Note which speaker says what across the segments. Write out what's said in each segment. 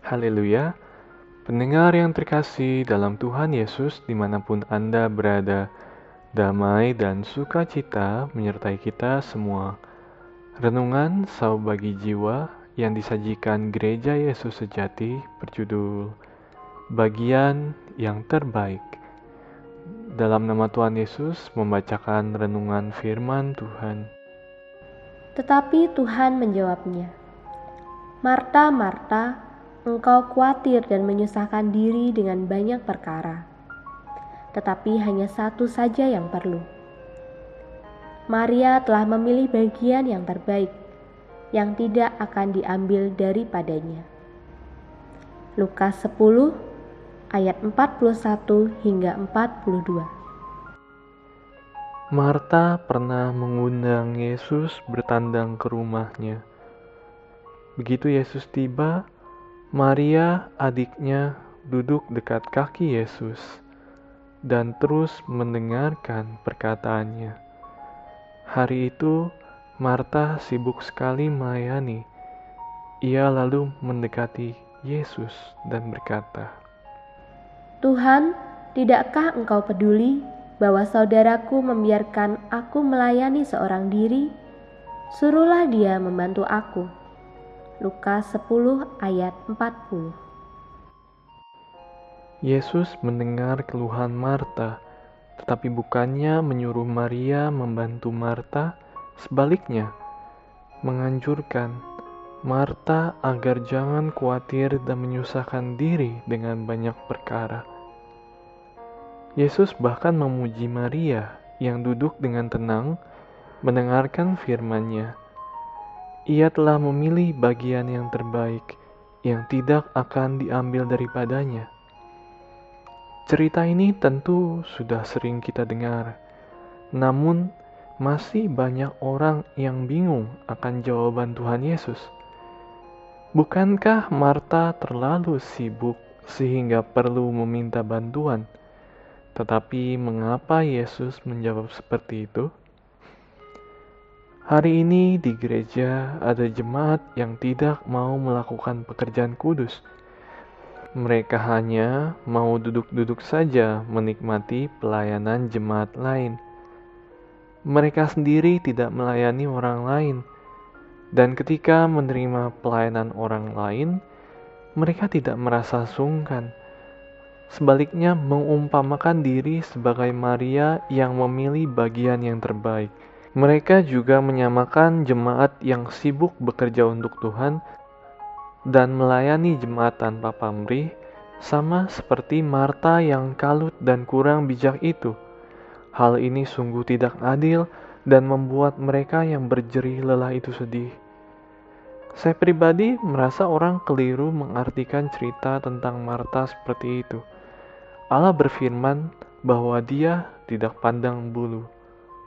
Speaker 1: Haleluya. Pendengar yang terkasih dalam Tuhan Yesus di mana pun Anda berada, damai dan sukacita menyertai kita semua. Renungan Sau Bagi Jiwa yang disajikan Gereja Yesus Sejati berjudul Bagian yang Terbaik. Dalam nama Tuhan Yesus membacakan renungan firman Tuhan.
Speaker 2: Tetapi Tuhan menjawabnya, Marta, Marta, engkau khawatir dan menyusahkan diri dengan banyak perkara. Tetapi hanya satu saja yang perlu. Maria telah memilih bagian yang terbaik, yang tidak akan diambil daripadanya. Lukas 10 ayat 41 hingga 42.
Speaker 1: Marta pernah mengundang Yesus bertandang ke rumahnya. Begitu Yesus tiba, Maria, adiknya, duduk dekat kaki Yesus dan terus mendengarkan perkataannya. Hari itu, Marta sibuk sekali melayani. Ia lalu mendekati Yesus dan berkata,
Speaker 2: "Tuhan, tidakkah Engkau peduli bahwa saudaraku membiarkan aku melayani seorang diri? Suruhlah dia membantu aku." Lukas 10 ayat 40
Speaker 1: Yesus mendengar keluhan Marta, tetapi bukannya menyuruh Maria membantu Marta, sebaliknya menganjurkan Marta agar jangan khawatir dan menyusahkan diri dengan banyak perkara. Yesus bahkan memuji Maria yang duduk dengan tenang mendengarkan firman-Nya ia telah memilih bagian yang terbaik yang tidak akan diambil daripadanya. Cerita ini tentu sudah sering kita dengar, namun masih banyak orang yang bingung akan jawaban Tuhan Yesus. Bukankah Marta terlalu sibuk sehingga perlu meminta bantuan? Tetapi mengapa Yesus menjawab seperti itu? Hari ini di gereja ada jemaat yang tidak mau melakukan pekerjaan kudus. Mereka hanya mau duduk-duduk saja menikmati pelayanan jemaat lain. Mereka sendiri tidak melayani orang lain, dan ketika menerima pelayanan orang lain, mereka tidak merasa sungkan. Sebaliknya, mengumpamakan diri sebagai Maria yang memilih bagian yang terbaik mereka juga menyamakan jemaat yang sibuk bekerja untuk Tuhan dan melayani jemaat tanpa pamrih, sama seperti Marta yang kalut dan kurang bijak itu. Hal ini sungguh tidak adil dan membuat mereka yang berjerih lelah itu sedih. Saya pribadi merasa orang keliru mengartikan cerita tentang Marta seperti itu. Allah berfirman bahwa Dia tidak pandang bulu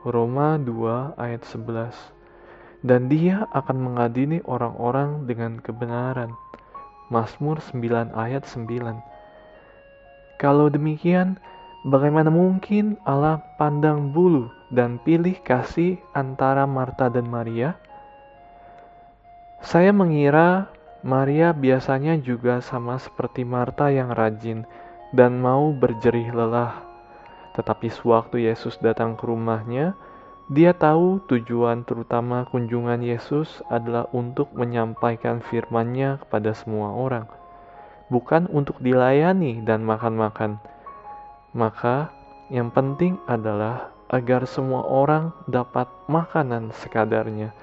Speaker 1: Roma 2 ayat 11 dan dia akan mengadili orang-orang dengan kebenaran. Mazmur 9 ayat 9 Kalau demikian, bagaimana mungkin Allah pandang bulu dan pilih kasih antara Marta dan Maria? Saya mengira Maria biasanya juga sama seperti Marta yang rajin dan mau berjerih lelah tetapi sewaktu Yesus datang ke rumahnya, dia tahu tujuan terutama kunjungan Yesus adalah untuk menyampaikan firman-Nya kepada semua orang, bukan untuk dilayani dan makan-makan. Maka, yang penting adalah agar semua orang dapat makanan sekadarnya,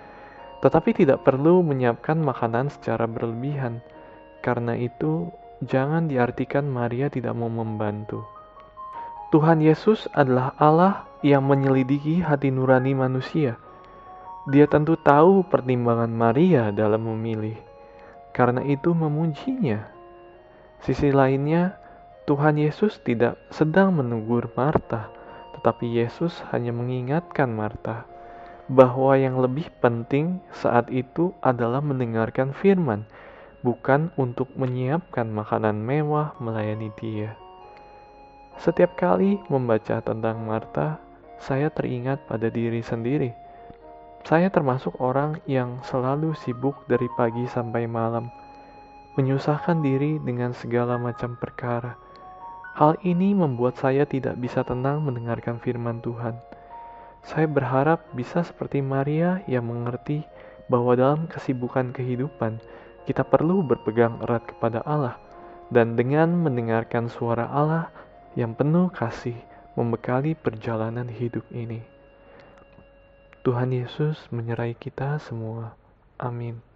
Speaker 1: tetapi tidak perlu menyiapkan makanan secara berlebihan. Karena itu, jangan diartikan Maria tidak mau membantu. Tuhan Yesus adalah Allah yang menyelidiki hati nurani manusia. Dia tentu tahu pertimbangan Maria dalam memilih, karena itu memujinya. Sisi lainnya, Tuhan Yesus tidak sedang menegur Marta, tetapi Yesus hanya mengingatkan Marta bahwa yang lebih penting saat itu adalah mendengarkan firman, bukan untuk menyiapkan makanan mewah melayani Dia. Setiap kali membaca tentang Marta, saya teringat pada diri sendiri. Saya termasuk orang yang selalu sibuk dari pagi sampai malam. menyusahkan diri dengan segala macam perkara. Hal ini membuat saya tidak bisa tenang mendengarkan firman Tuhan. Saya berharap bisa seperti Maria yang mengerti bahwa dalam kesibukan kehidupan kita perlu berpegang erat kepada Allah dan dengan mendengarkan suara Allah yang penuh kasih membekali perjalanan hidup ini. Tuhan Yesus menyerai kita semua. Amin.